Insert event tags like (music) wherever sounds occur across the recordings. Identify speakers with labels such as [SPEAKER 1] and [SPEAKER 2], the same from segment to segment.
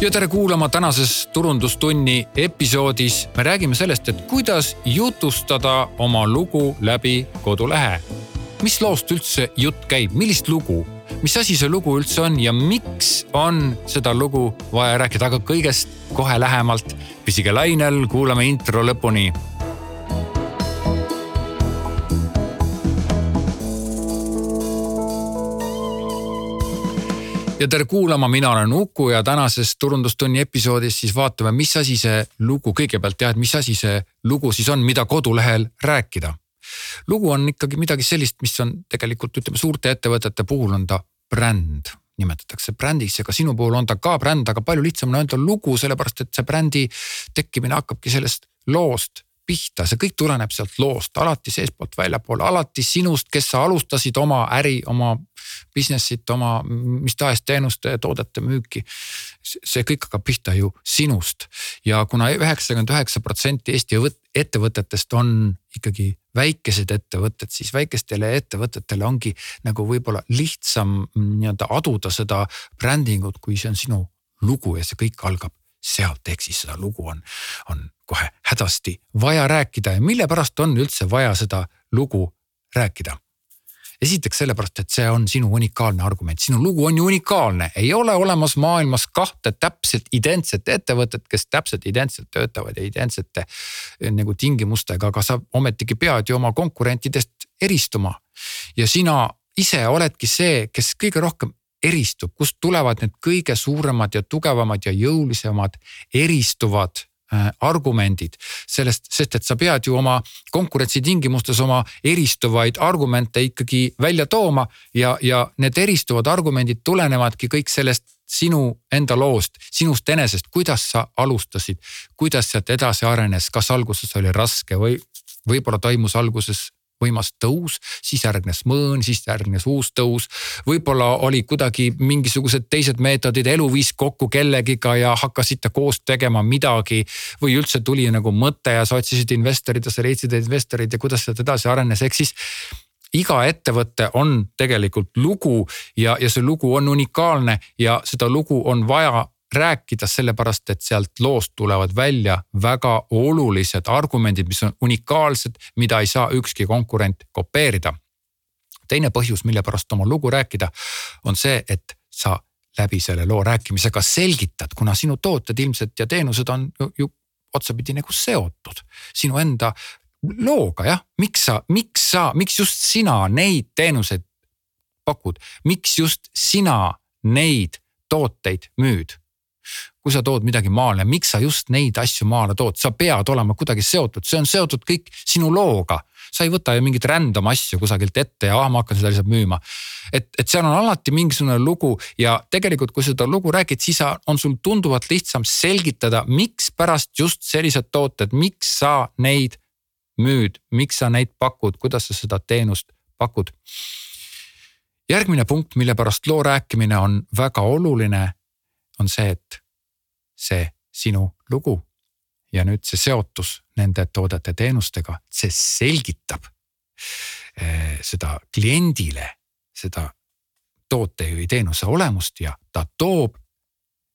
[SPEAKER 1] ja tere kuulama tänases turundustunni episoodis. me räägime sellest, et kuidas jutustada oma lugu läbi kodulehe. mis loost üldse jutt käib, millist lugu, mis asi see lugu üldse on ja miks on seda lugu vaja rääkida, aga kõigest kohe lähemalt. püsige lainel, kuulame intro lõpuni ja tere kuulama, mina olen Uku ja tänases turundustunni episoodis siis vaatame, mis asi see lugu, kõigepealt jah, et mis asi see lugu siis on, mida kodulehel rääkida. lugu on ikkagi midagi sellist, mis on tegelikult ütleme suurte ettevõtete puhul on ta bränd nimetatakse brändiks ja ka sinu puhul on ta ka bränd, aga palju lihtsam on öelda lugu, sellepärast et see brändi tekkimine hakkabki sellest loost pihta, see kõik tuleneb sealt loost, alati seestpoolt väljapoole, alati sinust, kes sa alustasid oma äri, oma business'it, oma mis tahes teenuste toodete müüki. see kõik hakkab pihta ju sinust. Ja kuna üheksakümmend üheksa protsenti Eesti ettevõtetest on ikkagi väikesed ettevõtted, siis väikestele ettevõtetele ongi nagu võib-olla lihtsam nii-öelda aduda seda brändingut, kui see on sinu lugu ja see kõik algab sealt, ehk siis seda lugu on, on kohe hädasti vaja rääkida ja mille pärast on üldse vaja seda lugu rääkida? esiteks sellepärast, et see on sinu unikaalne argument, sinu lugu on ju unikaalne, ei ole olemas maailmas kahte täpselt identset ettevõtet, kes täpselt identselt töötavad ja identsete eh, nagu tingimustega, aga sa ometigi pead ju oma konkurentidest eristuma. ja sina ise oledki see, kes kõige rohkem eristub, kust tulevad need kõige suuremad ja tugevamad ja jõulisemad eristuvad argumendid. Sellest, sest et sa pead ju oma konkurentsitingimustes oma eristuvaid argumente ikkagi välja tooma ja, ja need eristuvad argumendid tulenevadki kõik sellest sinu enda loost, sinust enesest, kuidas sa alustasid, kuidas sealt edasi arenes, kas alguses oli raske või võib-olla toimus alguses võimas tõus, siis järgnes mõõn, siis järgnes uus tõus. võib-olla oli kuidagi mingisugused teised meetodid, elu viis kokku kellegiga ja hakkasite koos tegema midagi. või üldse tuli nagu mõte ja sa otsisid investorid ja sa leidsid investorid ja kuidas sealt edasi arenes, ehk siis iga ettevõte on tegelikult lugu ja, ja see lugu on unikaalne ja seda lugu on vaja rääkida, sellepärast et sealt loost tulevad välja väga olulised argumendid, mis on unikaalsed, mida ei saa ükski konkurent kopeerida. teine põhjus, mille pärast oma lugu rääkida, on see, et sa läbi selle loo rääkimisega selgitad, kuna sinu tooted ilmselt ja teenused on ju, ju otsapidi nagu seotud sinu enda looga jah, miks sa, miks sa, miks just sina neid teenuseid pakud, miks just sina neid tooteid müüd? Kui sa tood midagi maale, miks sa just neid asju maale tood, sa pead olema kuidagi seotud, see on seotud kõik sinu looga. sa ei võta ju mingit random asju kusagilt ette ja ah, ma hakkan seda lihtsalt müüma. et, et seal on alati mingisugune lugu ja tegelikult, kui seda lugu räägid, siis on sul tunduvalt lihtsam selgitada, mikspärast just sellised tooted, miks sa neid müüd, miks sa neid pakud, kuidas sa seda teenust pakud. järgmine punkt, mille pärast loo rääkimine on väga oluline on see, et see sinu lugu ja nüüd see seotus nende toodete teenustega, see selgitab eh, seda kliendile seda toote või teenuse olemust ja ta toob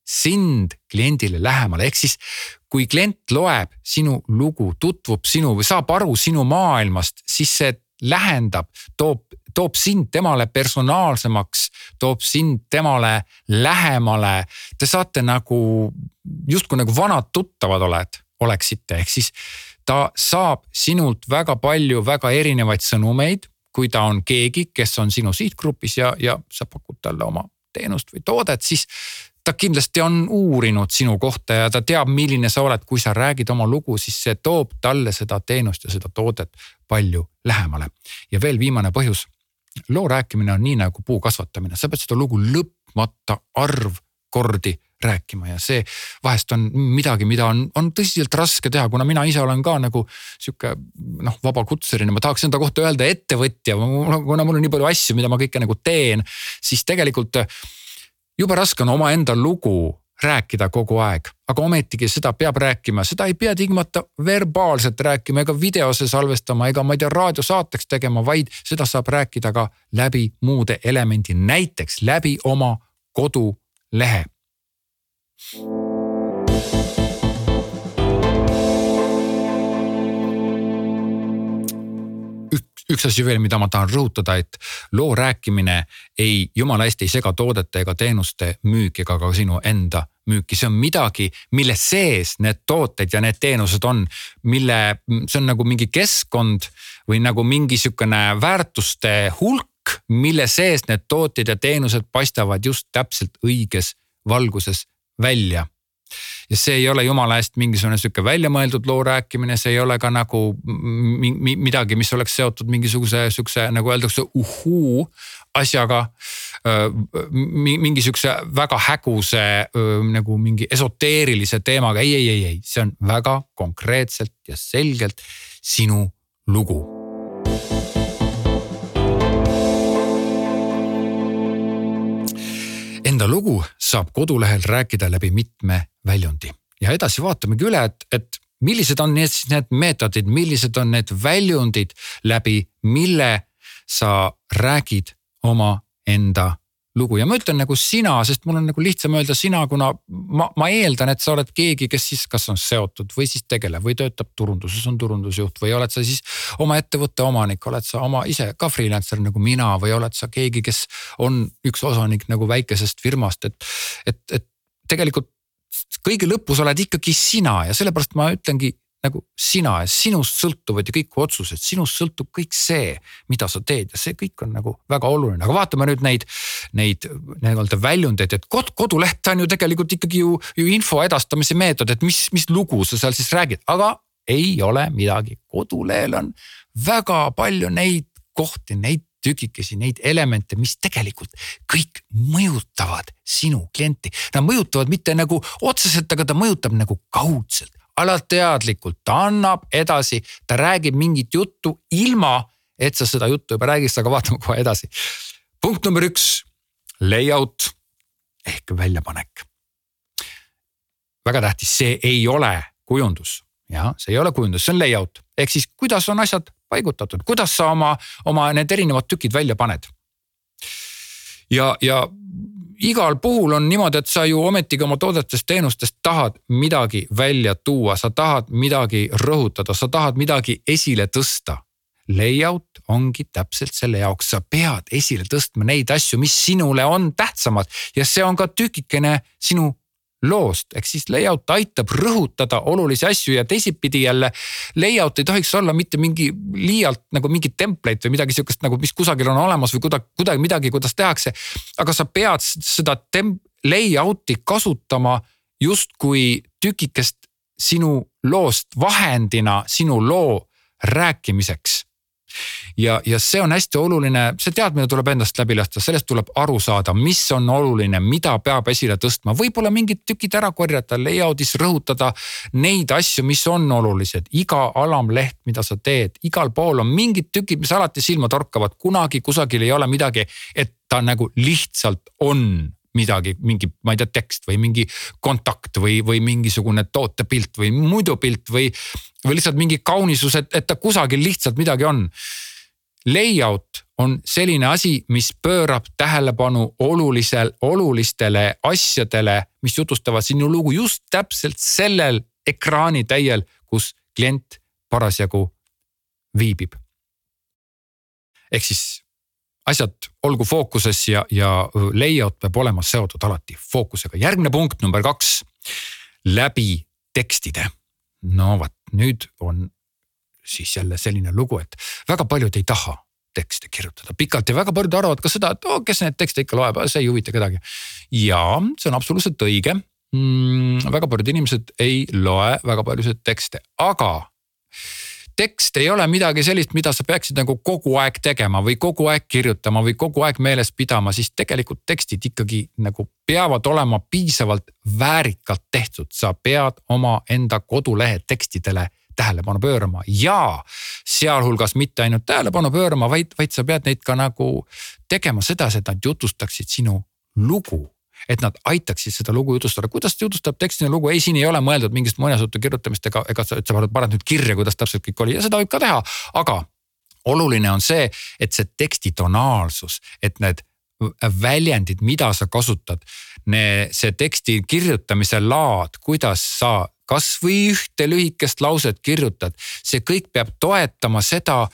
[SPEAKER 1] sind kliendile lähemale, ehk siis kui klient loeb sinu lugu, tutvub sinu või saab aru sinu maailmast, siis see lähendab, toob, toob sind temale personaalsemaks, toob sind temale lähemale. Te saate nagu justkui nagu vanad tuttavad oled, oleksite, ehk siis ta saab sinult väga palju väga erinevaid sõnumeid, kui ta on keegi, kes on sinu sihtgrupis ja, ja sa pakud talle oma teenust või toodet, siis ta kindlasti on uurinud sinu kohta ja ta teab, milline sa oled, kui sa räägid oma lugu, siis see toob talle seda teenust ja seda toodet palju lähemale. ja veel viimane põhjus. loo rääkimine on nii nagu puu kasvatamine, sa pead seda lugu lõpmata arv kordi rääkima ja see vahest on midagi, mida on, on tõsiselt raske teha, kuna mina ise olen ka nagu sihuke noh, vabakutseline, ma tahaks enda kohta öelda ettevõtja, kuna mul on nii palju asju, mida ma kõike nagu teen, siis tegelikult jube raske on omaenda lugu rääkida kogu aeg, aga ometigi seda peab rääkima, seda ei pea tingimata verbaalselt rääkima ega videose salvestama ega ma ei tea, raadiosaateks tegema, vaid seda saab rääkida ka läbi muude elemendi, näiteks läbi oma kodulehe. Üks, üks asi veel, mida ma tahan rõhutada, et loo rääkimine ei, jumala eest ei sega toodete ega teenuste müüki ega ka sinu enda müüki, see on midagi, mille sees need tooted ja need teenused on, mille, see on nagu mingi keskkond või nagu mingi sihukene väärtuste hulk, mille sees need tooted ja teenused paistavad just täpselt õiges valguses välja ja see ei ole jumala eest mingisugune sihuke väljamõeldud loo rääkimine, see ei ole ka nagu midagi, mis oleks seotud mingisuguse sihukese nagu öeldakse uhuu asjaga. mingi sihukese väga häguse nagu mingi esoteerilise teemaga, ei, ei, ei, ei, see on väga konkreetselt ja selgelt sinu lugu enda lugu saab kodulehel rääkida läbi mitme väljundi. Ja edasi vaatamegi üle, et, et millised on need siis need meetodid, millised on need väljundid läbi mille sa räägid oma enda lugu. Ja ma ütlen nagu sina, sest mul on nagu lihtsam öelda sina, kuna ma, ma eeldan, et sa oled keegi, kes siis kas on seotud või siis tegeleb või töötab turunduses, on turundusjuht või oled sa siis oma ettevõtte omanik, oled sa oma ise ka freelancer nagu mina või oled sa keegi, kes on üks osanik nagu väikesest firmast, et, et, et tegelikult kõige lõpus oled ikkagi sina ja sellepärast ma ütlengi nagu sina ja sinust sõltuvad ju kõik otsused, sinust sõltub kõik see, mida sa teed. Ja see kõik on nagu väga oluline, aga vaatame nüüd neid, neid nii-öelda väljundeid, et kod, koduleht on ju tegelikult ikkagi ju, ju info edastamise meetod, et mis, mis lugu sa seal siis räägid, aga ei ole midagi, kodulehel on väga palju neid kohti, neid tükikesi, neid elemente, mis tegelikult kõik mõjutavad sinu klienti. Nad mõjutavad mitte nagu otseselt, aga ta mõjutab nagu kaudselt alateadlikult, ta annab edasi, ta räägib mingit juttu ilma, et sa seda juttu juba räägiks, aga vaatame kohe edasi. punkt number üks, layout ehk väljapanek. väga tähtis, see ei ole kujundus, jah, see ei ole kujundus, see on layout ehk siis kuidas on asjad paigutatud, kuidas sa oma, oma need erinevad tükid välja paned. ja, ja igal puhul on niimoodi, et sa ju ometigi oma toodetest, teenustest tahad midagi välja tuua, sa tahad midagi rõhutada, sa tahad midagi esile tõsta. Layout ongi täpselt selle jaoks, sa pead esile tõstma neid asju, mis sinule on tähtsamad ja see on ka tükikene sinu loost, ehk siis layout aitab rõhutada olulisi asju ja teisipidi jälle. Layout ei tohiks olla mitte mingi liialt nagu mingi template või midagi sihukest nagu, mis kusagil on olemas või kuidagi, kuidagi midagi, kuidas tehakse. aga sa pead seda tem-, layout'i kasutama justkui tükikest sinu loost vahendina sinu loo rääkimiseks ja, ja see on hästi oluline, see teadmine tuleb endast läbi lasta, sellest tuleb aru saada, mis on oluline, mida peab esile tõstma, võib-olla mingid tükid ära korjata, layout'is rõhutada neid asju, mis on olulised. iga alamleht, mida sa teed, igal pool on mingid tükid, mis alati silma torkavad, kunagi kusagil ei ole midagi, et ta nagu lihtsalt on midagi, mingi, ma ei tea, tekst või mingi kontakt või, või mingisugune tootepilt või muidu pilt või, või lihtsalt mingi kaunisus, et, et ta kusagil lihtsalt midagi on layout on selline asi, mis pöörab tähelepanu olulisel, olulistele asjadele, mis jutustavad sinu lugu just täpselt sellel ekraanitäiel, kus klient parasjagu viibib. ehk siis asjad olgu fookuses ja, ja layout peab olema seotud alati fookusega. järgmine punkt number kaks, läbi tekstide. no vot, nüüd on siis jälle selline lugu, et väga paljud ei taha tekste kirjutada pikalt ja väga paljud arvavad ka seda, et oh, kes neid tekste ikka loeb, see ei huvita kedagi. ja see on absoluutselt õige mm,. väga paljud inimesed ei loe väga paljusid tekste, aga tekst ei ole midagi sellist, mida sa peaksid nagu kogu aeg tegema või kogu aeg kirjutama või kogu aeg meeles pidama, siis tegelikult tekstid ikkagi nagu peavad olema piisavalt väärikalt tehtud, sa pead omaenda kodulehe tekstidele tähelepanu pöörama ja sealhulgas mitte ainult tähelepanu pöörama, vaid, vaid sa pead neid ka nagu tegema sedasi, et nad jutustaksid sinu lugu et nad aitaksid seda lugu jutustada, kuidas ta jutustab tekstine lugu, ei, siin ei ole mõeldud mingist muinasjutu kirjutamist ega, ega sa, et sa paned nüüd kirja, kuidas täpselt kõik oli. Ja seda võib ka teha, aga oluline on see, et see teksti tonaalsus, et need väljendid, mida sa kasutad. see teksti kirjutamise laad, kuidas sa kasvõi ühte lühikest lauset kirjutad, see kõik peab toetama seda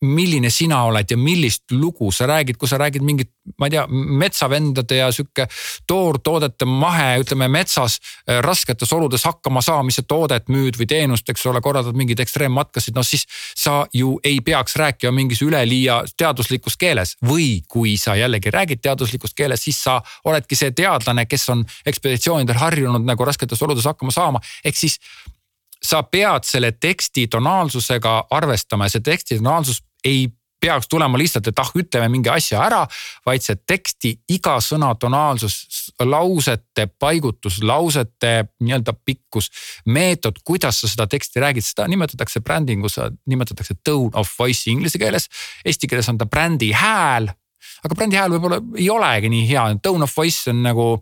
[SPEAKER 1] milline sina oled ja millist lugu sa räägid, kui sa räägid mingit, ma ei tea, metsavendade ja sihuke toortoodete mahe, ütleme metsas äh, rasketes oludes hakkama saamise toodet müüd või teenust, eks ole, korraldad mingeid ekstreemmatkasid, no siis sa ju ei peaks rääkima mingis üleliia teaduslikus keeles. või kui sa jällegi räägid teaduslikus keeles, siis sa oledki see teadlane, kes on ekspeditsioonidel harjunud nagu rasketes oludes hakkama saama, ehk siis sa pead selle teksti tonaalsusega arvestama ja see teksti tonaalsus ei peaks tulema lihtsalt, et ah, ütleme mingi asja ära, vaid see teksti iga sõna tonaalsus, lausete paigutus, lausete nii-öelda pikkus, meetod, kuidas sa seda teksti räägid, seda nimetatakse brändingus, nimetatakse tone of voice inglise keeles. Eesti keeles on ta brändi hääl, aga brändi hääl võib-olla ei olegi nii hea, tone of voice on nagu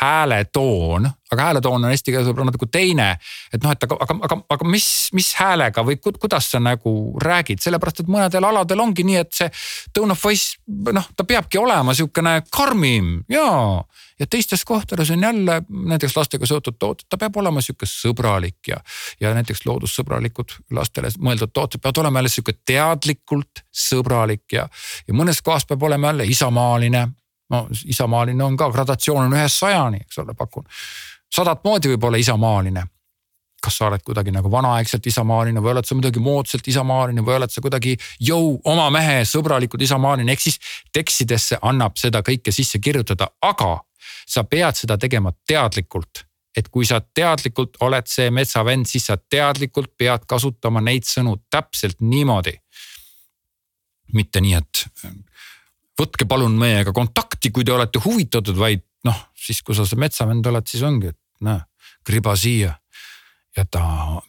[SPEAKER 1] hääletoon, aga hääletoon on eesti keeles võib-olla natuke teine. et noh, et aga, aga, aga, aga mis, mis häälega või kuidas sa nagu räägid, sellepärast et mõnedel aladel ongi nii, et see tone of voice noh, ta peabki olema sihukene karmim ja. ja teistes kohtades on jälle näiteks lastega seotud tooted, ta peab olema sihuke sõbralik ja, ja näiteks loodussõbralikud lastele mõeldud tooted peavad olema jälle sihuke teadlikult sõbralik ja, ja mõnes kohas peab olema jälle isamaaline no isamaaline on ka, gradatsioon on ühest sajani, eks ole, pakun. sadat moodi võib olla isamaaline. kas sa oled kuidagi nagu vanaaegselt isamaaline või oled sa midagi moodselt isamaaline või oled sa kuidagi jõu, oma mehe, sõbralikud isamaaline, ehk siis tekstidesse annab seda kõike sisse kirjutada, aga sa pead seda tegema teadlikult et kui sa teadlikult oled see metsavend, siis sa teadlikult pead kasutama neid sõnu täpselt niimoodi. mitte nii, et võtke palun meiega kontakti, kui te olete huvitatud, vaid noh, siis kui sa see metsavend oled, siis ongi, et näe, kriba siia. jäta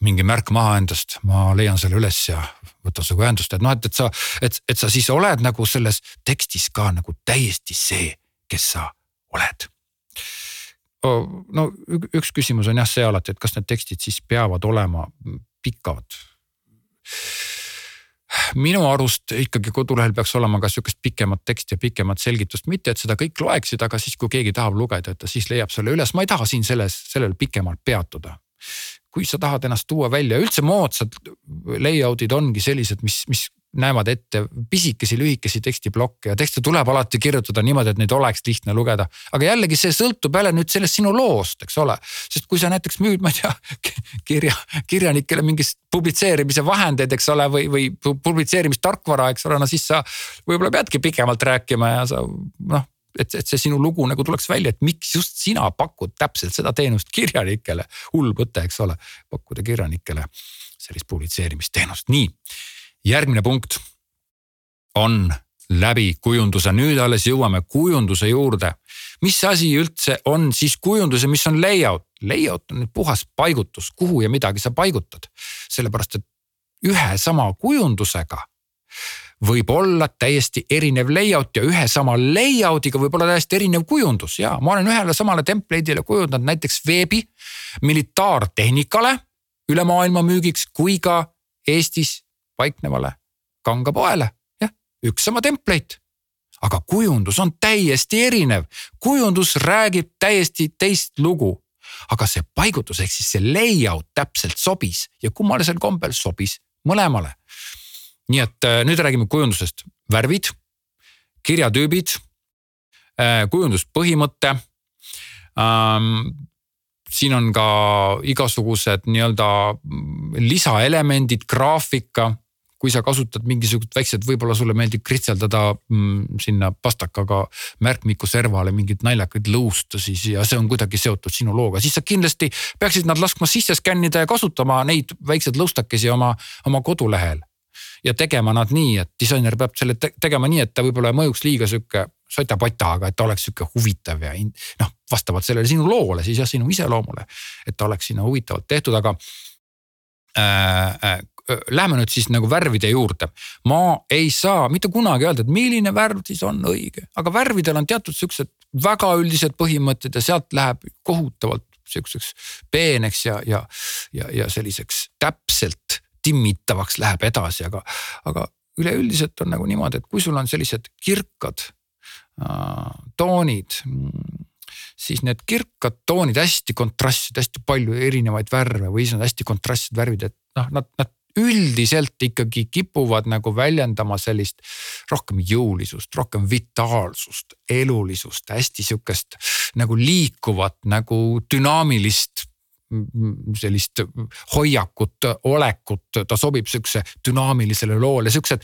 [SPEAKER 1] mingi märk maha endast, ma leian selle üles ja võta sinuga ühendust, et noh, et, et sa, et, et sa siis oled nagu selles tekstis ka nagu täiesti see, kes sa oled no üks küsimus on jah see alati, et kas need tekstid siis peavad olema pikad minu arust ikkagi kodulehel peaks olema ka sihukest pikemat teksti ja pikemat selgitust, mitte et seda kõik loeksid, aga siis, kui keegi tahab lugeda, et ta siis leiab selle üles, ma ei taha siin selles, sellel pikemalt peatuda. kui sa tahad ennast tuua välja, üldse moodsad layout'id ongi sellised, mis, mis näevad ette pisikesi, lühikesi tekstiblokke ja tekste tuleb alati kirjutada niimoodi, et neid oleks lihtne lugeda. aga jällegi see sõltub jälle nüüd sellest sinu loost, eks ole. sest kui sa näiteks müüd, ma ei tea, kirja, kirjanikele mingist publitseerimise vahendeid, eks ole, või, või publitseerimistarkvara, eks ole, no siis sa võib-olla peadki pikemalt rääkima ja sa noh et, et see sinu lugu nagu tuleks välja, et miks just sina pakud täpselt seda teenust kirjanikele. hull mõte, eks ole, pakkuda kirjanikele sellist publitseerimisteenust, nii järgmine punkt on läbi kujunduse, nüüd alles jõuame kujunduse juurde. mis asi üldse on siis kujundus ja mis on layout? Layout on puhas paigutus, kuhu ja midagi sa paigutad. sellepärast, et ühe sama kujundusega võib olla täiesti erinev layout ja ühe sama layout'iga võib olla täiesti erinev kujundus ja ma olen ühele samale template'ile kujundanud näiteks veebi militaartehnikale üle maailma müügiks kui ka Eestis paiknevale kangapoele, jah, üks sama template. aga kujundus on täiesti erinev, kujundus räägib täiesti teist lugu. aga see paigutus ehk siis see layout täpselt sobis ja kummalisel kombel sobis mõlemale. nii et äh, nüüd räägime kujundusest, värvid, kirjatüübid, äh, kujunduspõhimõte ähm, siin on ka igasugused nii-öelda lisaelemendid, graafika kui sa kasutad mingisugust väikset, võib-olla sulle meeldib kritseldada mm, sinna pastakaga märkmiku servale mingeid naljakaid lõustusi ja see on kuidagi seotud sinu looga, siis sa kindlasti peaksid nad laskma sisse skännida ja kasutama neid väikseid lõustakesi oma, oma kodulehel. ja tegema nad nii, et disainer peab selle te tegema nii, et ta võib-olla ei mõjuks liiga sihuke sota-pota, aga et ta oleks sihuke huvitav ja noh, vastavalt sellele sinu loole siis jah, sinu iseloomule. et ta oleks sinna huvitavalt tehtud, aga äh, äh, lähme nüüd siis nagu värvide juurde. ma ei saa mitte kunagi öelda, et milline värv siis on õige, aga värvidel on teatud siuksed väga üldised põhimõtted ja sealt läheb kohutavalt sihukeseks peeneks ja, ja, ja, ja selliseks täpselt timmitavaks läheb edasi, aga, aga üleüldiselt on nagu niimoodi, et kui sul on sellised kirkad toonid siis need kirkad toonid hästi kontrastsid, hästi palju erinevaid värve või siis on hästi kontrastsed värvid, et noh, nad, nad üldiselt ikkagi kipuvad nagu väljendama sellist rohkem jõulisust, rohkem vitaalsust, elulisust, hästi sihukest nagu liikuvat nagu dünaamilist sellist hoiakut, olekut, ta sobib sihukese dünaamilisele loole, sihukesed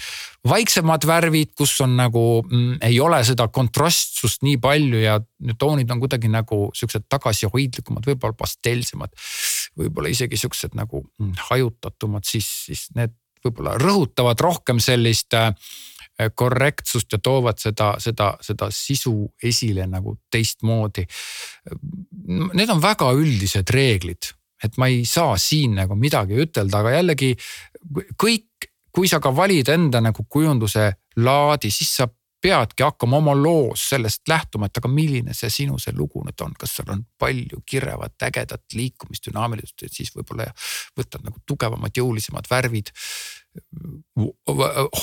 [SPEAKER 1] vaiksemad värvid, kus on nagu mm, ei ole seda kontrastsust nii palju ja toonid on kuidagi nagu sihukesed tagasihoidlikumad, võib-olla pastelsemad. võib-olla isegi sihukesed nagu mm, hajutatumad, siis, siis need võib-olla rõhutavad rohkem sellist äh, korrektsust ja toovad seda, seda, seda sisu esile nagu teistmoodi. Need on väga üldised reeglid, et ma ei saa siin nagu midagi ütelda, aga jällegi kõik, kui sa ka valid enda nagu kujunduse laadi, siis sa peadki hakkama oma loos sellest lähtuma, et aga milline see sinu see lugu nüüd on, kas seal on palju kirevat, ägedat liikumist, dünaamilisust, et siis võib-olla võtad nagu tugevamad, jõulisemad värvid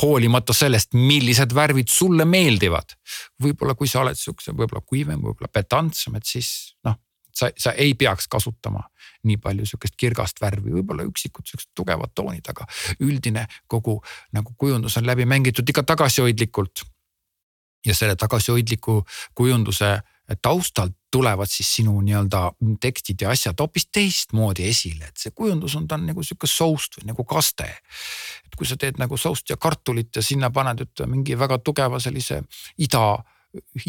[SPEAKER 1] hoolimata sellest, millised värvid sulle meeldivad. võib-olla kui sa oled sihukese võib-olla kuivem, võib-olla pedantsem, et siis noh, sa, sa ei peaks kasutama nii palju sihukest kirgast värvi, võib-olla üksikud sihukesed tugevad toonid, aga üldine kogu nagu kujundus on läbi mängitud ikka tagasihoidlikult. ja selle tagasihoidliku kujunduse taustalt tulevad siis sinu nii-öelda tekstid ja asjad hoopis teistmoodi esile, et see kujundus on, ta on nagu sihuke soust või nagu kaste. et kui sa teed nagu soust ja kartulit ja sinna paned ütleme mingi väga tugeva sellise ida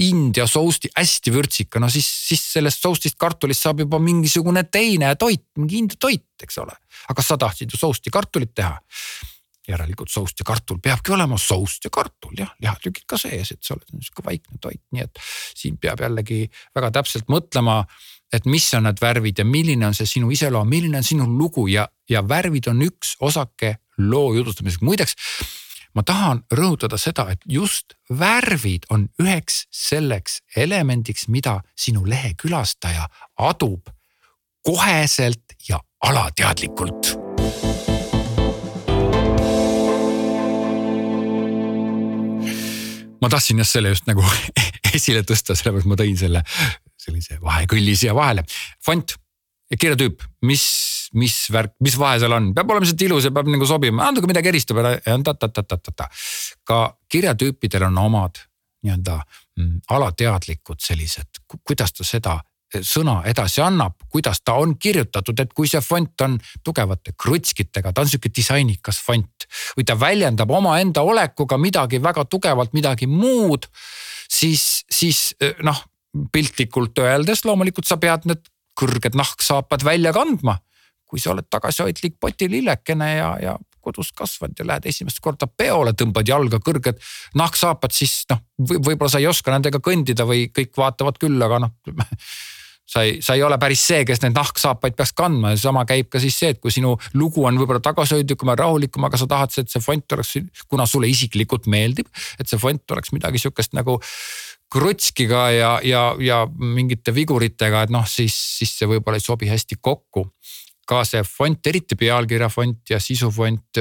[SPEAKER 1] India sousti hästi vürtsika, no siis, siis sellest soustist kartulist saab juba mingisugune teine toit, mingi India toit, eks ole. aga sa tahtsid ju sousti kartulit teha järelikult soust ja kartul peabki olema soust ja kartul jah, lihatükid ka sees, et see oleks niisugune vaikne toit, nii et siin peab jällegi väga täpselt mõtlema et mis on need värvid ja milline on see sinu iseloom, milline on sinu lugu ja, ja värvid on üks osake loo jutustamiseks. muideks ma tahan rõhutada seda, et just värvid on üheks selleks elemendiks, mida sinu lehe külastaja adub koheselt ja alateadlikult ma tahtsin just selle just nagu (laughs) esile tõsta, sellepärast ma tõin selle sellise vahekülli siia vahele. fond ja kirjatüüp, mis, mis värk, mis vahe seal on, peab olema lihtsalt ilus ja peab nagu sobima, natuke midagi eristab ja ta-ta-ta-ta-ta. ka kirjatüüpidel on omad nii-öelda mm, alateadlikud sellised, kuidas ta seda sõna edasi annab, kuidas ta on kirjutatud, et kui see fond on tugevate krutskitega, ta on sihuke disainikas fond või ta väljendab omaenda olekuga midagi väga tugevalt, midagi muud. siis, siis noh, piltlikult öeldes loomulikult sa pead need kõrged nahksaapad välja kandma. kui sa oled tagasihoidlik potilillekene ja, ja kodus kasvanud ja lähed esimest korda peole, tõmbad jalga kõrged nahksaapad, siis noh, võib-olla sa ei oska nendega kõndida või kõik vaatavad küll, aga noh (laughs) sa ei, sa ei ole päris see, kes neid nahksaapaid peaks kandma. Ja sama käib ka siis see, et kui sinu lugu on võib-olla tagasihoidlikum ja rahulikum, aga sa tahad, et see fond oleks, kuna sulle isiklikult meeldib, et see fond oleks midagi sihukest nagu krutskiga ja, ja, ja mingite viguritega, et noh, siis, siis see võib-olla ei sobi hästi kokku ka see font, eriti pealkirja font ja sisufont,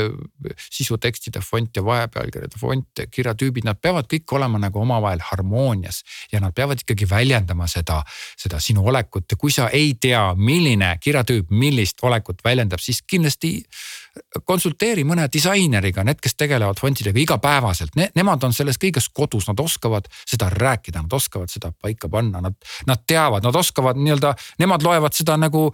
[SPEAKER 1] sisutekstide font ja vahepealkirjade font, kirjatüübid, nad peavad kõik olema nagu omavahel harmoonias. ja nad peavad ikkagi väljendama seda, seda sinu olekut ja kui sa ei tea, milline kirjatüüp millist olekut väljendab, siis kindlasti konsulteeri mõne disaineriga, need, kes tegelevad fontidega igapäevaselt. Ne,, nemad on selles kõiges kodus, nad oskavad seda rääkida, nad oskavad seda paika panna, nad, nad teavad, nad oskavad nii-öelda, nemad loevad seda nagu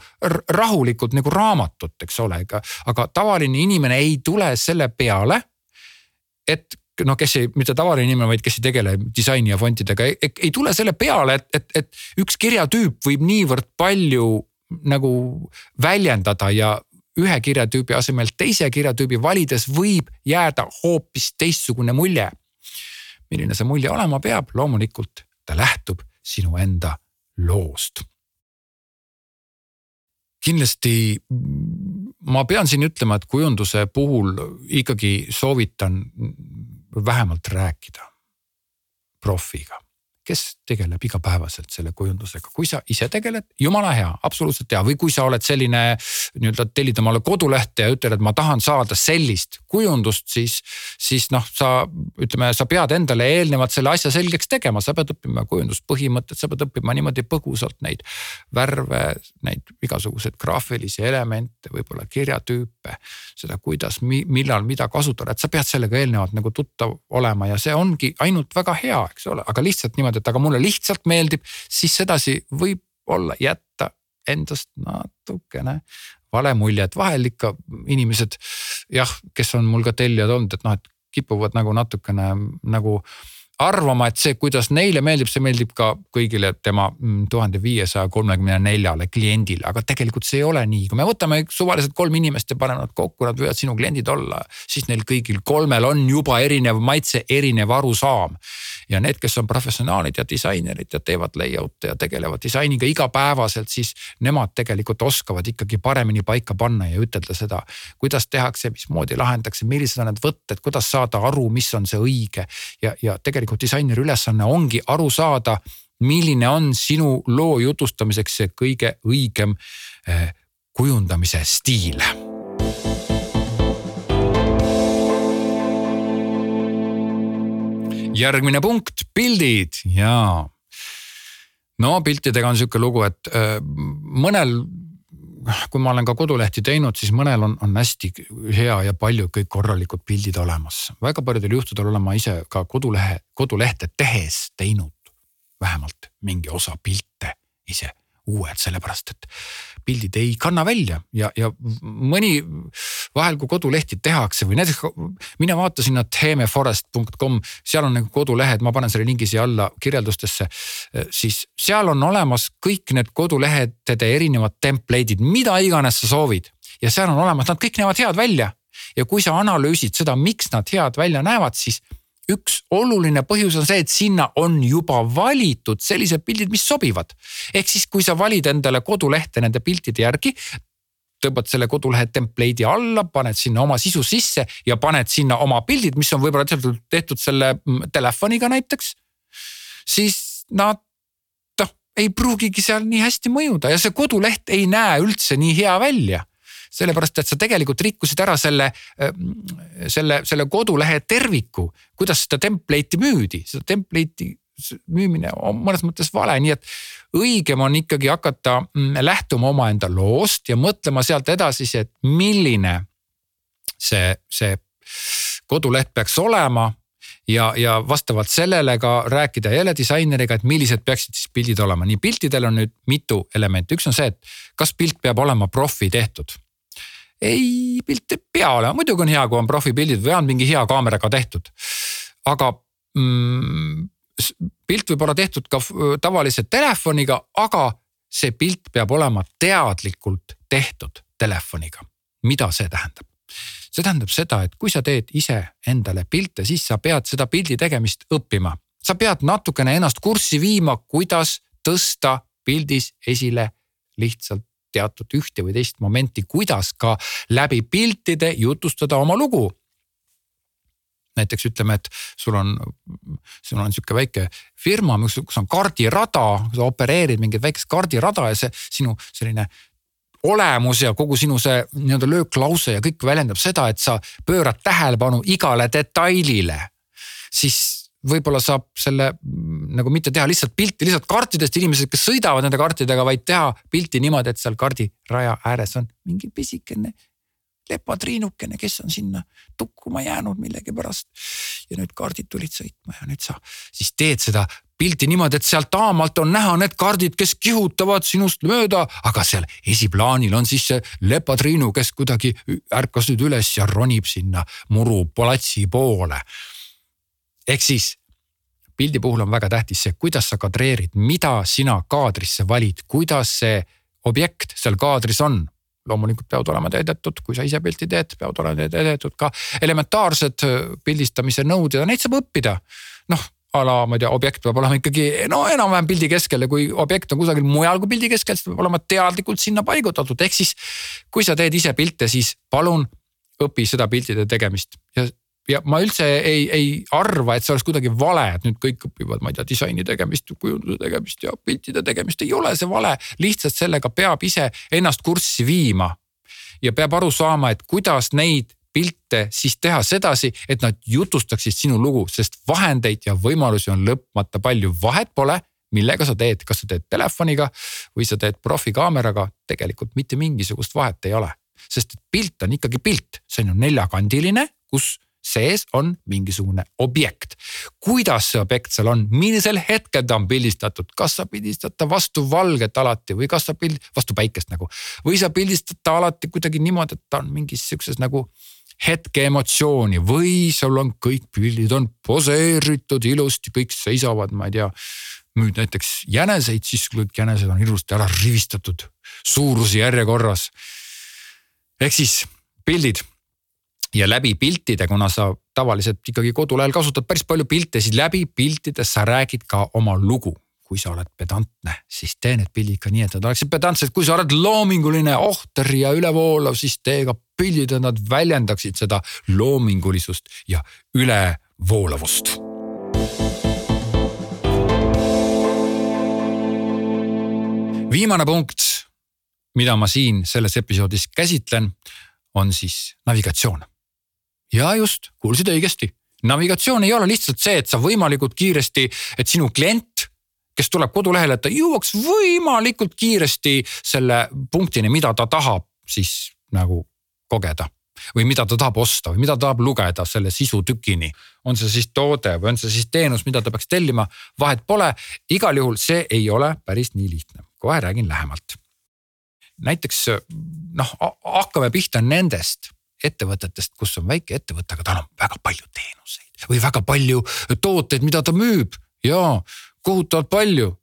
[SPEAKER 1] rahulikult nagu raamatut, eks ole, ega, aga tavaline inimene ei tule selle peale, et noh, kes ei, mitte tavaline inimene, vaid kes ei tegele disaini ja fontidega, ei tule selle peale, et, et, et üks kirjatüüp võib niivõrd palju nagu väljendada ja ühe kirjatüübi asemel teise kirjatüübi valides võib jääda hoopis teistsugune mulje. milline see mulje olema peab, loomulikult ta lähtub sinu enda loost. kindlasti ma pean siin ütlema, et kujunduse puhul ikkagi soovitan vähemalt rääkida profiga, kes tegeleb igapäevaselt selle kujundusega, kui sa ise tegeled, jumala hea, absoluutselt hea või kui sa oled selline nii-öelda tellid omale kodulehte ja ütled, et ma tahan saada sellist kujundust, siis. siis noh, sa ütleme, sa pead endale eelnevalt selle asja selgeks tegema, sa pead õppima kujunduspõhimõtted, sa pead õppima niimoodi põgusalt neid värve, neid igasuguseid graafilisi elemente, võib-olla kirjatüüpe. seda, kuidas, millal, mida kasutada, et sa pead sellega eelnevalt nagu tuttav olema ja see ongi ainult väga hea, eks ole, aga lihtsalt niimoodi, et aga mulle lihtsalt meeldib, siis sedasi võib-olla jätta endast natukene vale mulje, et vahel ikka inimesed jah, kes on mul ka tellijad olnud, et noh, et kipuvad nagu natukene nagu arvama, et see, kuidas neile meeldib, see meeldib ka kõigile tema mm, tuhande viiesaja kolmekümne neljale kliendile, aga tegelikult see ei ole nii, kui me võtame suvaliselt kolm inimest ja paneme nad kokku, nad võivad sinu kliendid olla. siis neil kõigil kolmel on juba erinev maitse, erinev arusaam. ja need, kes on professionaalid ja disainerid ja teevad layout'e ja tegelevad disainiga igapäevaselt, siis nemad tegelikult oskavad ikkagi paremini paika panna ja ütelda seda, kuidas tehakse, mismoodi lahendatakse, millised on need võtted, kuidas saada aru, mis on see õige ja, ja tegelikult tegelikult disaineri ülesanne ongi aru saada, milline on sinu loo jutustamiseks see kõige õigem eh, kujundamise stiil. Järgmine punkt, pildid. Ja no piltidega on sihuke lugu, et äh, mõnel kui ma olen ka kodulehti teinud, siis mõnel on, on hästi hea ja palju kõik korralikud pildid olemas. väga paljudel juhtudel olen ma ise ka kodulehe, kodulehte tehes teinud vähemalt mingi osa pilte ise uued, sellepärast et pildid ei kanna välja ja, ja mõni vahel, kui kodulehti tehakse või näiteks mina vaatasin themeforest.com, seal on nagu kodulehed, ma panen selle lingi siia alla kirjeldustesse. siis seal on olemas kõik need kodulehtede erinevad template'id, mida iganes sa soovid ja seal on olemas, nad kõik näevad head välja ja kui sa analüüsid seda, miks nad head välja näevad, siis üks oluline põhjus on see, et sinna on juba valitud sellised pildid, mis sobivad. ehk siis, kui sa valid endale kodulehte nende piltide järgi tõmbad selle kodulehe template'i alla, paned sinna oma sisu sisse ja paned sinna oma pildid, mis on võib-olla tehtud selle mm, telefoniga näiteks. siis nad noh, ei pruugigi seal nii hästi mõjuda ja see koduleht ei näe üldse nii hea välja sellepärast et sa tegelikult rikkusid ära selle, äh, selle, selle kodulehe terviku, kuidas seda template'i müüdi, seda template'i müümine on mõnes mõttes vale, nii et õigem on ikkagi hakata mm, lähtuma omaenda loost ja mõtlema sealt edasi, et milline see, see koduleht peaks olema ja, ja vastavalt sellele ka rääkida jälle disaineriga, et millised peaksid siis pildid olema. nii piltidel on nüüd mitu elementi, üks on see, et kas pilt peab olema profi tehtud ei, pilt ei pea olema, muidugi on hea, kui on profipildid või on mingi hea kaameraga tehtud. aga mm, pilt võib olla tehtud ka tavalise telefoniga, aga see pilt peab olema teadlikult tehtud telefoniga. mida see tähendab? see tähendab seda, et kui sa teed ise endale pilte, siis sa pead seda pildi tegemist õppima. sa pead natukene ennast kurssi viima, kuidas tõsta pildis esile lihtsalt teatud ühte või teist momenti, kuidas ka läbi piltide jutustada oma lugu näiteks ütleme, et sul on, sul on sihuke väike firma, kus on kardirada, sa opereerid mingit väikest kardirada ja see sinu selline olemus ja kogu sinu see nii-öelda lööklause ja kõik väljendab seda, et sa pöörad tähelepanu igale detailile. siis võib-olla saab selle nagu mitte teha lihtsalt pilti lihtsalt kartidest, inimesed, kes sõidavad nende kartidega, vaid teha pilti niimoodi, et seal kardiraja ääres on mingi pisikene lepatriinukene, kes on sinna tukkuma jäänud millegipärast. ja nüüd kaardid tulid sõitma ja nüüd sa siis teed seda pilti niimoodi, et sealt taamalt on näha need kaardid, kes kihutavad sinust mööda, aga seal esiplaanil on siis see lepatriinu, kes kuidagi ärkas nüüd üles ja ronib sinna murupalatsi poole ehk siis pildi puhul on väga tähtis see, kuidas sa kadreerid, mida sina kaadrisse valid, kuidas see objekt seal kaadris on. loomulikult peavad olema täidetud, kui sa ise pilti teed, peavad olema täidetud ka elementaarsed pildistamise nõuded ja neid saab õppida. noh, a la ma ei tea, objekt peab olema ikkagi no enam-vähem pildi keskel ja kui objekt on kusagil mujal kui pildi keskel, siis peab olema teadlikult sinna paigutatud, ehk siis kui sa teed ise pilte, siis palun õpi seda piltide tegemist ja ja ma üldse ei, ei arva, et see oleks kuidagi vale, et nüüd kõik õpivad, ma ei tea, disaini tegemist, kujunduse tegemist ja piltide tegemist, ei ole see vale. lihtsalt sellega peab ise ennast kurssi viima. ja peab aru saama, et kuidas neid pilte siis teha sedasi, et nad jutustaksid sinu lugu, sest vahendeid ja võimalusi on lõpmata palju, vahet pole millega sa teed, kas sa teed telefoniga või sa teed profikaameraga, tegelikult mitte mingisugust vahet ei ole. sest pilt on ikkagi pilt, see on ju neljakandiline, kus sees on mingisugune objekt. kuidas see objekt seal on, millisel hetkel ta on pildistatud, kas sa pildistad ta vastu valget alati või kas sa pild-, vastu päikest nagu. või sa pildistad ta alati kuidagi niimoodi, et ta on mingis siukses nagu hetke emotsiooni või sul on kõik pildid on poseeritud ilusti, kõik seisavad, ma ei tea. müüd näiteks jäneseid, siis kõik jänesed on ilusti ära rivistatud suuruse järjekorras. ehk siis pildid ja läbi piltide, kuna sa tavaliselt ikkagi kodulehel kasutad päris palju pilte, siis läbi piltide sa räägid ka oma lugu. kui sa oled pedantne, siis tee need pildid ka nii, et nad oleksid pedantsed, kui sa oled loominguline, ohter ja ülevoolav, siis tee ka pildid, et nad väljendaksid seda loomingulisust ja ülevoolavust. viimane punkt, mida ma siin selles episoodis käsitlen, on siis navigatsioon ja just, kuulsid õigesti. navigatsioon ei ole lihtsalt see, et sa võimalikult kiiresti, et sinu klient, kes tuleb kodulehele, et ta jõuaks võimalikult kiiresti selle punktini, mida ta tahab siis nagu kogeda või mida ta tahab osta või mida ta tahab lugeda selle sisutükini. on see siis toode või on see siis teenus, mida ta peaks tellima, vahet pole. igal juhul see ei ole päris nii lihtne, kohe räägin lähemalt. näiteks noh, hakkame pihta nendest ettevõtetest, kus on väike ettevõte, aga tal on väga palju teenuseid või väga palju tooteid, mida ta müüb ja kohutavalt palju.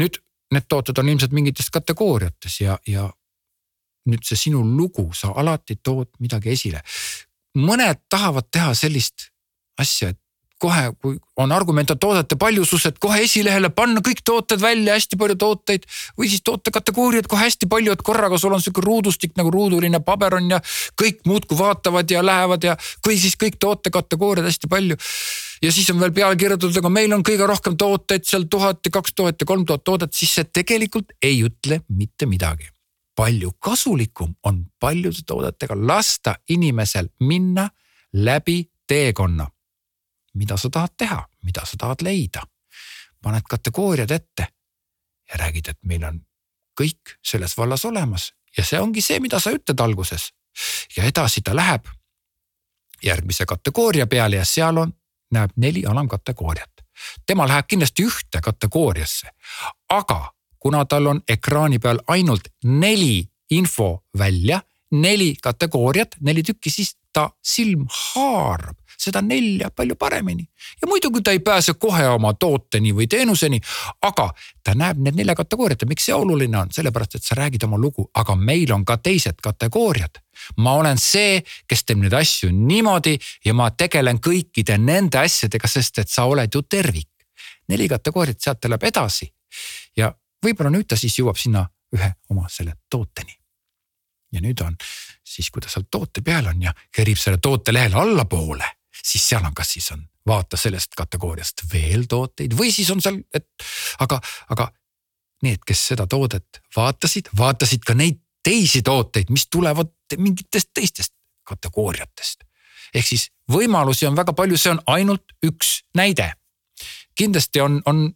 [SPEAKER 1] nüüd need tooted on ilmselt mingites kategooriates ja, ja nüüd see sinu lugu, sa alati tood midagi esile. mõned tahavad teha sellist asja, et kohe, kui on argument, et toodete paljusus, et kohe esilehele panna kõik tooted välja, hästi palju tooteid. või siis tootekategooriad kohe hästi palju, et korraga sul on sihuke ruudustik nagu ruuduline paber on ja kõik muudkui vaatavad ja lähevad ja, või siis kõik tootekategooriad hästi palju. ja siis on veel peale kirjutatud, aga meil on kõige rohkem tooteid seal tuhat ja kaks tuhat ja kolm tuhat toodet, siis see tegelikult ei ütle mitte midagi palju kasulikum on paljude toodetega lasta inimesel minna läbi teekonna mida sa tahad teha, mida sa tahad leida. paned kategooriad ette ja räägid, et meil on kõik selles vallas olemas ja see ongi see, mida sa ütled alguses. ja edasi ta läheb järgmise kategooria peale ja seal on, näeb neli alamkategooriat. tema läheb kindlasti ühte kategooriasse, aga kuna tal on ekraani peal ainult neli info välja, neli kategooriat, neli tükki, siis ta silm haarab seda nelja palju paremini. ja muidugi ta ei pääse kohe oma tooteni või teenuseni, aga ta näeb need nelja kategooriat ja miks see oluline on, sellepärast et sa räägid oma lugu, aga meil on ka teised kategooriad. ma olen see, kes teeb neid asju niimoodi ja ma tegelen kõikide nende asjadega, sest et sa oled ju tervik. neli kategooriat, sealt ta läheb edasi ja võib-olla nüüd ta siis jõuab sinna ühe oma selle tooteni ja nüüd on siis, kui ta seal toote peal on ja kerib selle toote lehele allapoole, siis seal on, kas siis on vaata sellest kategooriast veel tooteid või siis on seal, et aga, aga need, kes seda toodet vaatasid, vaatasid ka neid teisi tooteid, mis tulevad mingitest teistest kategooriatest. ehk siis võimalusi on väga palju, see on ainult üks näide. kindlasti on, on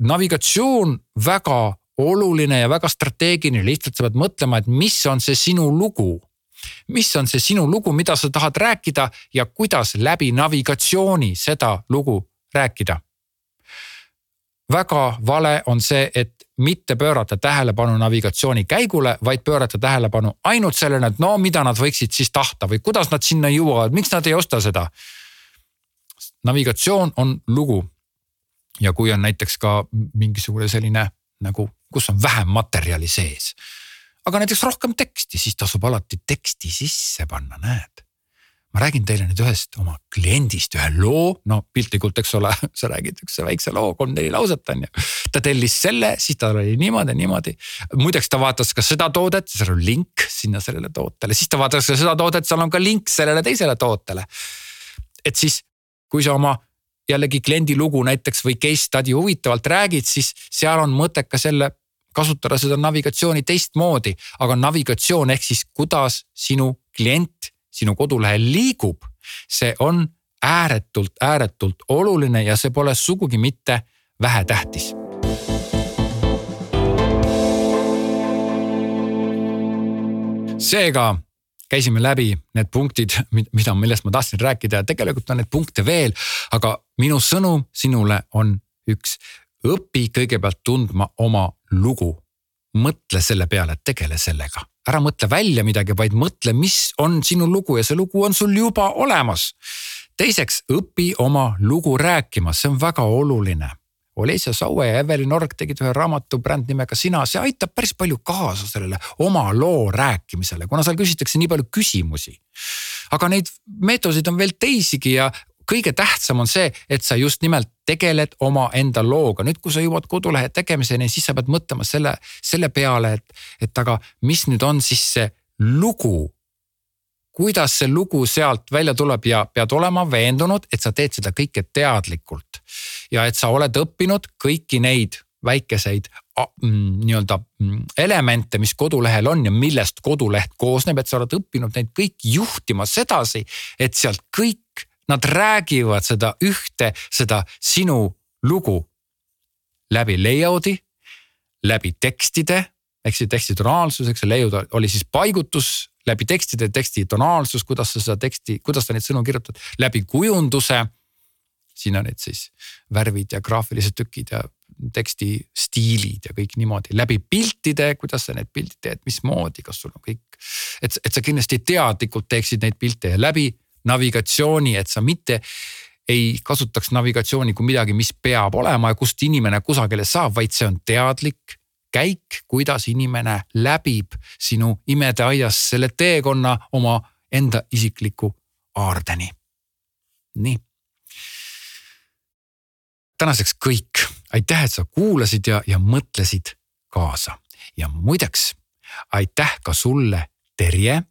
[SPEAKER 1] navigatsioon väga oluline ja väga strateegiline, lihtsalt sa pead mõtlema, et mis on see sinu lugu mis on see sinu lugu, mida sa tahad rääkida ja kuidas läbi navigatsiooni seda lugu rääkida. väga vale on see, et mitte pöörata tähelepanu navigatsiooni käigule, vaid pöörata tähelepanu ainult sellele, et no mida nad võiksid siis tahta või kuidas nad sinna jõuavad, miks nad ei osta seda. navigatsioon on lugu. ja kui on näiteks ka mingisugune selline nagu, kus on vähem materjali sees aga näiteks rohkem teksti, siis tasub alati teksti sisse panna, näed. ma räägin teile nüüd ühest oma kliendist ühe loo, no piltlikult, eks ole, (laughs) sa räägid üks väikse loo, kolm-neli lauset on ju. ta tellis selle, siis tal oli niimoodi, niimoodi. muideks ta vaatas ka seda toodet, seal on link sinna sellele tootele, siis ta vaatas ka seda toodet, seal on ka link sellele teisele tootele. et siis, kui sa oma jällegi kliendi lugu näiteks või case study huvitavalt räägid, siis seal on mõttekas jälle kasutada seda navigatsiooni teistmoodi, aga navigatsioon ehk siis kuidas sinu klient sinu kodulehel liigub, see on ääretult, ääretult oluline ja see pole sugugi mitte vähetähtis. seega käisime läbi need punktid, mida, millest ma tahtsin rääkida ja tegelikult on neid punkte veel, aga minu sõnum sinule on üks. Õpi kõigepealt tundma oma lugu. mõtle selle peale, tegele sellega ära mõtle välja midagi, vaid mõtle, mis on sinu lugu ja see lugu on sul juba olemas. teiseks, õpi oma lugu rääkima, see on väga oluline. Olesja Saue ja Evelin Org tegid ühe raamatu bränd nimega Sina, see aitab päris palju kaasa sellele oma loo rääkimisele, kuna seal küsitakse nii palju küsimusi. aga neid meetodeid on veel teisigi ja kõige tähtsam on see, et sa just nimelt tegeled omaenda looga. nüüd, kui sa jõuad kodulehe tegemiseni, siis sa pead mõtlema selle, selle peale, et, et aga mis nüüd on siis see lugu. kuidas see lugu sealt välja tuleb ja pead olema veendunud, et sa teed seda kõike teadlikult. ja et sa oled õppinud kõiki neid väikeseid mm, nii-öelda mm, elemente, mis kodulehel on ja millest koduleht koosneb, et sa oled õppinud neid kõiki juhtima sedasi, et sealt kõik Nad räägivad seda ühte, seda sinu lugu läbi layout'i, läbi tekstide ehk siis teksti tonaalsus, eks see layout oli siis paigutus läbi tekstide, teksti tonaalsus, kuidas sa seda teksti, kuidas sa neid sõnu kirjutad, läbi kujunduse. siin on need siis värvid ja graafilised tükid ja teksti stiilid ja kõik niimoodi läbi piltide, kuidas sa need pildid teed, mismoodi, kas sul on kõik. et, et sa kindlasti teadlikult teeksid neid pilte ja läbi navigatsiooni, et sa mitte ei kasutaks navigatsiooni kui midagi, mis peab olema ja kust inimene kusagile saab, vaid see on teadlik käik, kuidas inimene läbib sinu imedeaias selle teekonna oma enda isikliku aardeni. nii. tänaseks kõik, aitäh, et sa kuulasid ja, ja mõtlesid kaasa ja muideks aitäh ka sulle, Terje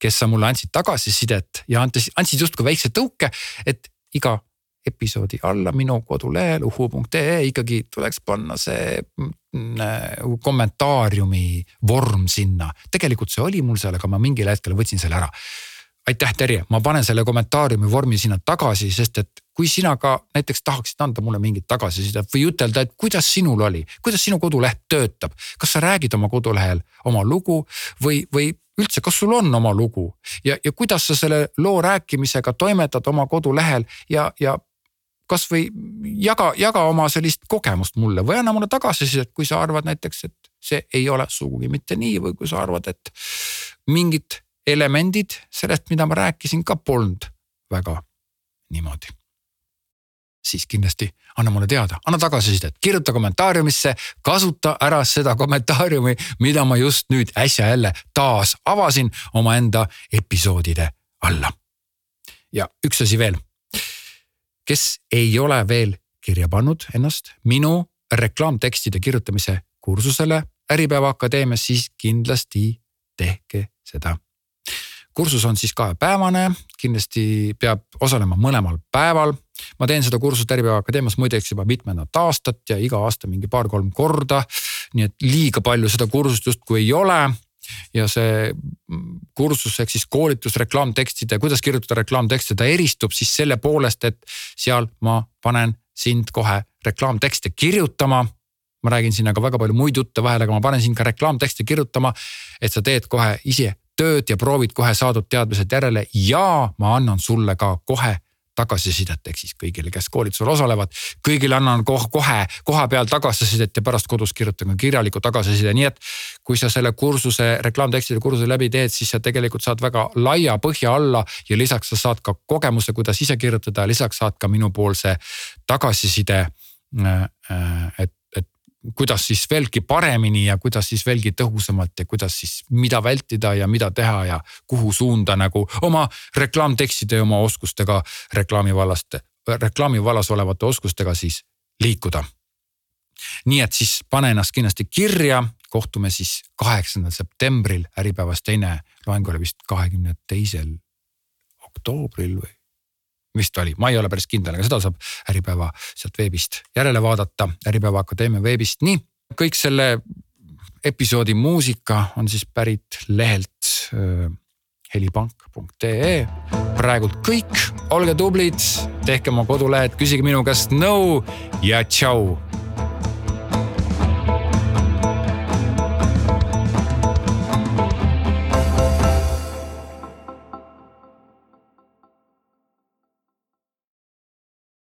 [SPEAKER 1] kes sa mulle andsid tagasisidet ja andsid, andsid justkui väikse tõuke, et iga episoodi alla minu kodulehel uhu.ee ikkagi tuleks panna see mm, kommentaariumi vorm sinna. tegelikult see oli mul seal, aga ma mingil hetkel võtsin selle ära. aitäh, Terje, ma panen selle kommentaariumi vormi sinna tagasi, sest et kui sina ka näiteks tahaksid anda mulle mingit tagasisidet või ütelda, et kuidas sinul oli, kuidas sinu koduleht töötab, kas sa räägid oma kodulehel oma lugu või, või üldse, kas sul on oma lugu ja, ja kuidas sa selle loo rääkimisega toimetad oma kodulehel ja, ja kasvõi jaga, jaga oma sellist kogemust mulle või anna mulle tagasisidet, kui sa arvad näiteks, et see ei ole sugugi mitte nii või kui sa arvad, et mingid elemendid sellest, mida ma rääkisin, ka polnud väga niimoodi siis kindlasti anna mulle teada, anna tagasisidet, kirjuta kommentaariumisse, kasuta ära seda kommentaariumi, mida ma just nüüd äsja jälle taas avasin omaenda episoodide alla. ja üks asi veel. kes ei ole veel kirja pannud ennast minu reklaamtekstide kirjutamise kursusele Äripäeva Akadeemias, siis kindlasti tehke seda kursus on siis kahepäevane, kindlasti peab osalema mõlemal päeval. ma teen seda kursust Äripäeva Akadeemias muideks juba mitmendat aastat ja iga aasta mingi paar-kolm korda. nii et liiga palju seda kursust justkui ei ole ja see kursus ehk siis koolitus reklaamtekstide, kuidas kirjutada reklaamtekste, ta eristub siis selle poolest, et seal ma panen sind kohe reklaamtekste kirjutama ma räägin sinna ka väga palju muid jutte vahele, aga ma panen sind ka reklaamtekste kirjutama, et sa teed kohe ise tööd ja proovid kohe saadud teadmised järele ja ma annan sulle ka kohe tagasisidet, ehk siis kõigile, kes koolitusel osalevad, kõigile annan kohe, kohe koha peal tagasisidet ja pärast kodus kirjutan ka kirjaliku tagasiside, nii et. kui sa selle kursuse, reklaamtekstide kursuse läbi teed, siis sa tegelikult saad väga laia põhja alla ja lisaks sa saad ka kogemuse, kuidas ise kirjutada, lisaks saad ka minupoolse tagasiside. Äh, äh, et kuidas siis veelgi paremini ja kuidas siis veelgi tõhusamalt ja kuidas siis mida vältida ja mida teha ja kuhu suunda nagu oma reklaamtekstide ja oma oskustega reklaami vallast, reklaami vallas olevate oskustega siis liikuda. nii et siis pane ennast kindlasti kirja, kohtume siis kaheksandal septembril, Äripäevas teine loeng oli vist kahekümne teisel oktoobril või vist oli, ma ei ole päris kindel, aga seda saab Äripäeva sealt veebist järele vaadata, Äripäeva Akadeemia veebist, nii. kõik selle episoodi muusika on siis pärit lehelt helipank.ee. praegult kõik, olge tublid, tehke oma kodulehed, küsige minu käest nõu no ja tšau